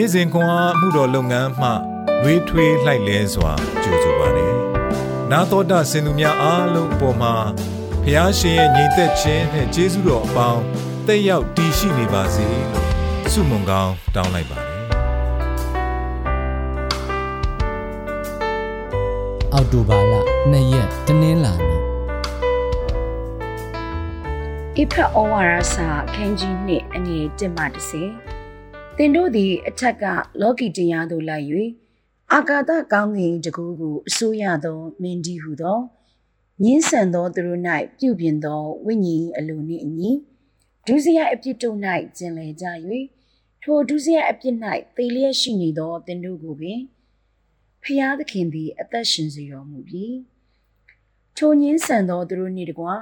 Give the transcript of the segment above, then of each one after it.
နေ့စဉ်ခွန်အားမှုတော်လုပ်ငန်းမှလွေးထွေးလှိုက်လဲစွာကြိုဆိုပါရစေ။နာတော်တာစင်သူများအားလုံးအပေါ်မှာဖျားရှင်ရဲ့ညီသက်ခြင်းနဲ့ကျေးဇူးတော်အပေါင်းတက်ရောက်တည်ရှိနေပါစေလို့ဆုမွန်ကောင်းတောင်းလိုက်ပါတယ်။အောက်တိုဘာလ2ရက်တနင်္လာနေ့ဣဖတ်ဩဝါဒစာခန်းကြီးနှင့်အငယ်1မှ30 သင်တို့သည်အထက်ကလောကီတရားသို့လိုက်၍အာကာသကောင်းကင်တကူကိုအစိုးရသောမင်းကြီးဟုသောညင်းဆန်သောသူတို့၌ပြုပြင်သောဝိညာဉ်အလိုနှင့်အညီဒုစရိုက်အပြစ်တို့၌ကျင်လည်ကြ၍ထိုဒုစရိုက်အပြစ်၌သေလျက်ရှိနေသောသင်တို့ကိုပင်ဖျားသခင်သည်အသက်ရှင်စေတော်မူပြီထိုညင်းဆန်သောသူတို့နှင့်တကွာ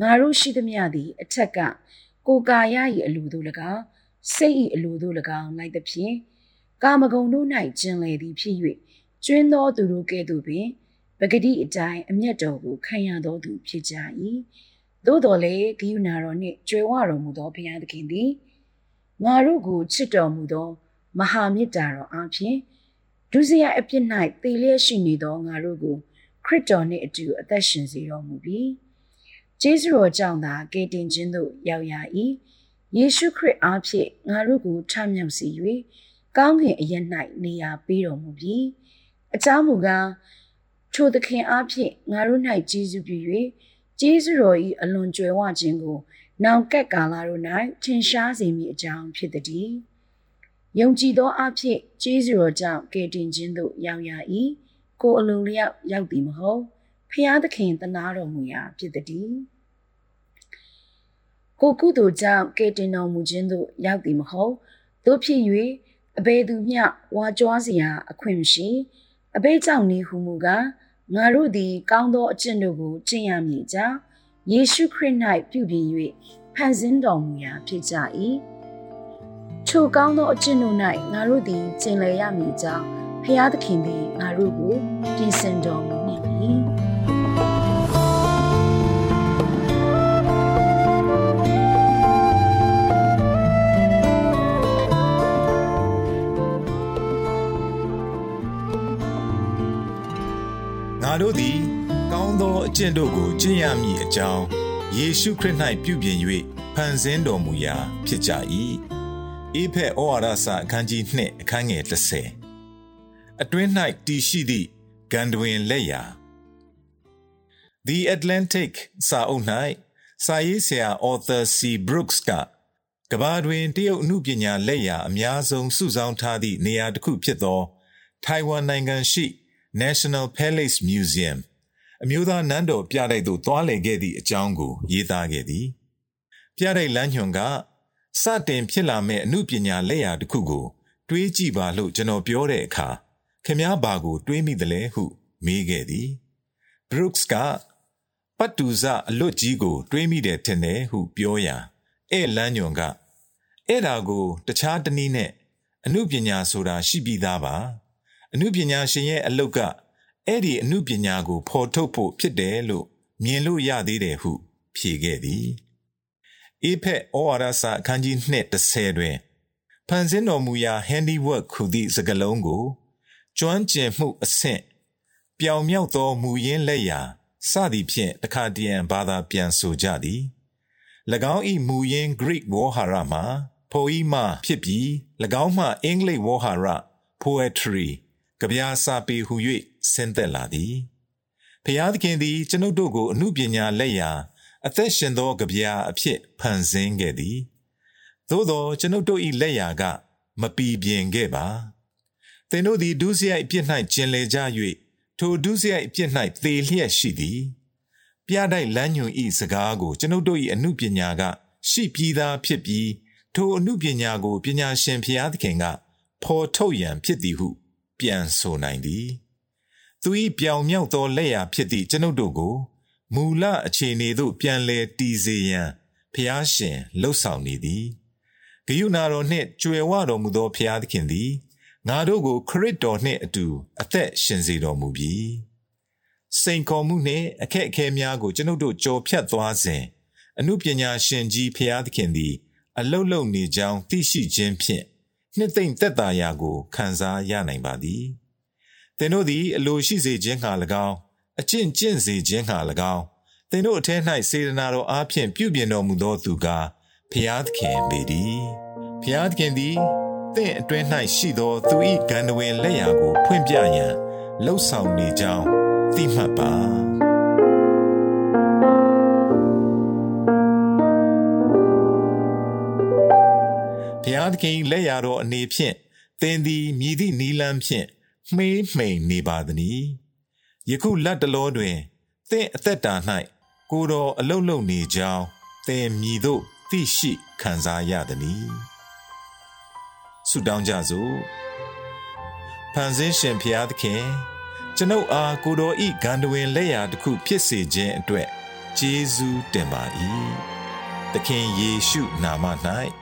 ငါတို့ရှိသမျှသည်အထက်ကကိုကာယ၏အလိုတို့၎င်း စိတ်၏အလိုတို့၎င်းလိုက်သဖြင့်ကာမဂုဏ်တို့၌ကျင်လည်သည်ဖြစ်၍ကျွင်းသောသူတို့ကဲ့သို့ပင်ပဂတိအတိုင်းအမျက်တော်ကိုခံရသောသူဖြစ်ကြ၏သို့တော်လည်းဂိယူနာတော်နှင့်ကြွယ်ဝတော်မူသောဘုရားသခင်သည်ငါတို့ကိုချစ်တော်မူသော မဟာမေတ္တာတော်အပြင်ဒုစရိုက်အပြစ်၌သေလျက်ရှိနေသောငါတို့ကိုခရစ်တော်နှင့်အတူအသက်ရှင်စေတော်မူပြီးကျေးဇူးတော်ကြောင့်သာကယ်တင်ခြင်းသို့ရောက်ရ၏ ယေရှုခရစ်အားဖြင့်ငါတို့ကိုထမြောက်စေ၍ကောင်းကင်အရ၌နေရာပေးတော်မူပြီးအကြောင်းမူကားထိုသခင်အားဖြင့်ငါတို့၌ကျေးဇူးပြု၍ကျေးဇူးတော်၏အလွန်ကြွယ်ဝခြင်းကို နောင်ကပ်ကာလတို့၌ထင်ရှားစေမည်အကြောင်းဖြစ်သည်။ယုံကြည်သောအဖြစ်ကျေးဇူးတော်ကြောင့်ကယ်တင်ခြင်းသို့ရောက်ရ၏။ကိုအလိုလျောက်ရောက်သည်မဟုတ်ဖျားသခင်တနာတော်မူရာဖြစ်သည်။ ကိုကုသိုလ်ကြောင့်ကယ်တင်တော်မူခြင်းသို့ရောက်သည်မဟုတ်တို့ဖြစ်၍အဘယ်သူမျှဝါကြွားစရာအခွင့်မရှိအဘိကြောင့်နေဟုမူကားငါတို့သည် ကောင်းသောအကျင့်တို့ကိုကျင့်ရမည်ကြောင့်ယေရှုခရစ်၌ပြုပြင်၍ဖန်ဆင်းတော်မူရာဖြစ်ကြ၏ထိုကောင်းသောအကျင့်တို့၌ငါတို့သည်ကျင့်လည်ရမည်ကြောင့်ဖျားသခင်သည်ငါတို့ကိုပြင်ဆင်တော်မူမ တို့သည် ကောင်းသောအကျင့်တို့ကိုကျင့်ရမည်အကြောင်းယေရှုခရစ်၌ပြုပြင်၍ဖန်ဆင်းတော်မူရာ ဖြစ်ကြ၏အေဖက်ဩဝါဒစာအခန်းကြီး2အခန်းငယ်30အတွင်း၌တည်ရှိသည့်ဂန်တွင်လက်ရာ The Atlantic စာအုပ်၌စာရေးဆရာ Arthur C Brooks ကကဘာတွင်တရုတ်အမှုပညာလက်ရာအများဆုံးစုဆောင်းထားသည့်နေရာတစ်ခုဖြစ်သောထိုင်ဝမ်နိုင်ငံရှိ National Palace Museum အမျိုးသားနန်းတော်ပြတိုက်သို့တွားလည်ခဲ့သည့်အကြောင်းကိုရေးသားခဲ့သည်ပြတိုက်လမ်းညွန်ကစတင်ဖြစ်လာမဲ့အမှုပညာလက်ရာတစ်ခုကို တွေးကြည့်ပါလို့ကျွန်တော်ပြောတဲ့အခါခင်ဗျားဘာကို တွေးမိသလဲဟုမေးခဲ့သည် Brooks ကပတ်တူဇအလွတ်ကြီးကို တွေးမိတယ်ထင်တယ်ဟုပြောရာအဲ့လမ်းညွန်ကအဲ့ဒါကို တခြားတနည်းနဲ့အမှုပညာဆိုတာရှိပြီးသားပါ အမှုပညာရှင်ရဲ့အလုတ်ကအဲ့ဒီအမှုပညာကိုဖော်ထုတ်ဖို့ဖြစ်တယ်လို့မြင်လို့ရသေးတယ်ဟု ဖြေခဲ့သည်အေဖက်ဩဝါဒစာအခန်းကြီး2:30တွင်ဖန်ဆင်းတော်မူရာ handiwork ခုသည့်စကားလုံးကိုကျွမ်းကျင်မှုအဆင့်ပြောင်မြောက်သောမူရင်းလက်ရာစသည်ဖြင့်တခါတရံဘာသာပြန်ဆိုကြသည်၎င်း၏မူရင်း Greek ဝေါ်ဟာရမှာဖိုဤမှဖြစ်ပြီး၎င်းမှအင်္ဂလိပ်ဝေါ်ဟာရ poetry ကြပြာစာပေဟု၍ဆင်းသက်လာသည်ဖျားသခင်သည်ကျွန်ုပ်တို့ကိုအမှုပညာလက်ရာအသက်ရှင်သောကြပြာအဖြစ်ဖန်ဆင်းခဲ့သည်သို့သောကျွန်ုပ်တို့၏လက်ရာက မပီပြင်ခဲ့ပါသင်တို့သည်ဒုစရိုက်အပြစ်၌ကျင်လည်ကြ၍ထိုဒုစရိုက်အပြစ်၌သေလျက်ရှိသည်ပြတိုက်လမ်းညွန်ဤစကားကိုကျွန်ုပ်တို့၏အမှုပညာက ရှိပြီးသားဖြစ်ပြီးထိုအမှုပညာကိုပညာရှင်ဖျားသခင်ကဖော်ထုတ်ရန်ဖြစ်သည်ဟု ပြန်ဆိုနိုင်သည်သူ၏ပြောင်မြောက်သောလက်ရာဖြစ်သည့်ကျွန်ုပ်တို့ကိုမူလအခြေအနေသို့ပြန်လည်တည်စေရန်ဖျားရှင်လှုပ်ဆောင်နေသည်ဂယုနာတော်နှင့်ကြွယ်ဝတော်မူသောဖျားသခင်သည်ငါတို့ကို ခရစ်တော်နှင့်အတူ အသက်ရှင်စေတော်မူပြီစိန်ခေါ်မှုနှင့်အခက်အခဲများကိုကျွန်ုပ်တို့ကြော်ဖြတ်သွားစဉ်အမှုပညာရှင်ကြီးဖျားသခင်သည် အလုတ်လုံနေကြောင်းသိရှိခြင်းဖြင့် နှစ်သိမ့်သက်သာရာကိုခံစားရနိုင်ပါသည်သင်တို့သည်အလိုရှိစေခြင်းဟာ၎င်းအကျင့်ကျင့်စေခြင်းဟာ၎င်းသင်တို့အထက်၌စေတနာတော်အားဖြင့်ပြုပြင်တော်မူသောသူကဖျားသခင်ပေသည်ဖျားသခင်သည်သင်အတွင်း၌ရှိသောသူ၏ဂန္ဓဝင်လက်ရာကို ဖွင့်ပြရန်လှုပ်ဆောင်နေကြောင်းသိမှတ်ပါ ဘုရားသခင်လက်ရာတော်အနေဖြင့်သင်သည်မြည်သည့်နီလန်းဖြင့်မှေးမှိန်နေပါသည်။ယခုလက်တလောတွင်သင်အသက်တာ၌ကိုတော်အလုတ်လုံနေကြောင်းသင်မြည်သို့သိရှိခံစားရသည်။ဆုတောင်းကြစို့။ဖန်ဆင်းရှင်ဘုရားသခင်ကျွန်ုပ်အားကိုတော်ဤဂန္ဓဝင်လက်ရာတစ်ခုဖြစ်စေခြင်းအတွက်ကျေးဇူးတင်ပါ၏။သခင်ယေရှုနာမ၌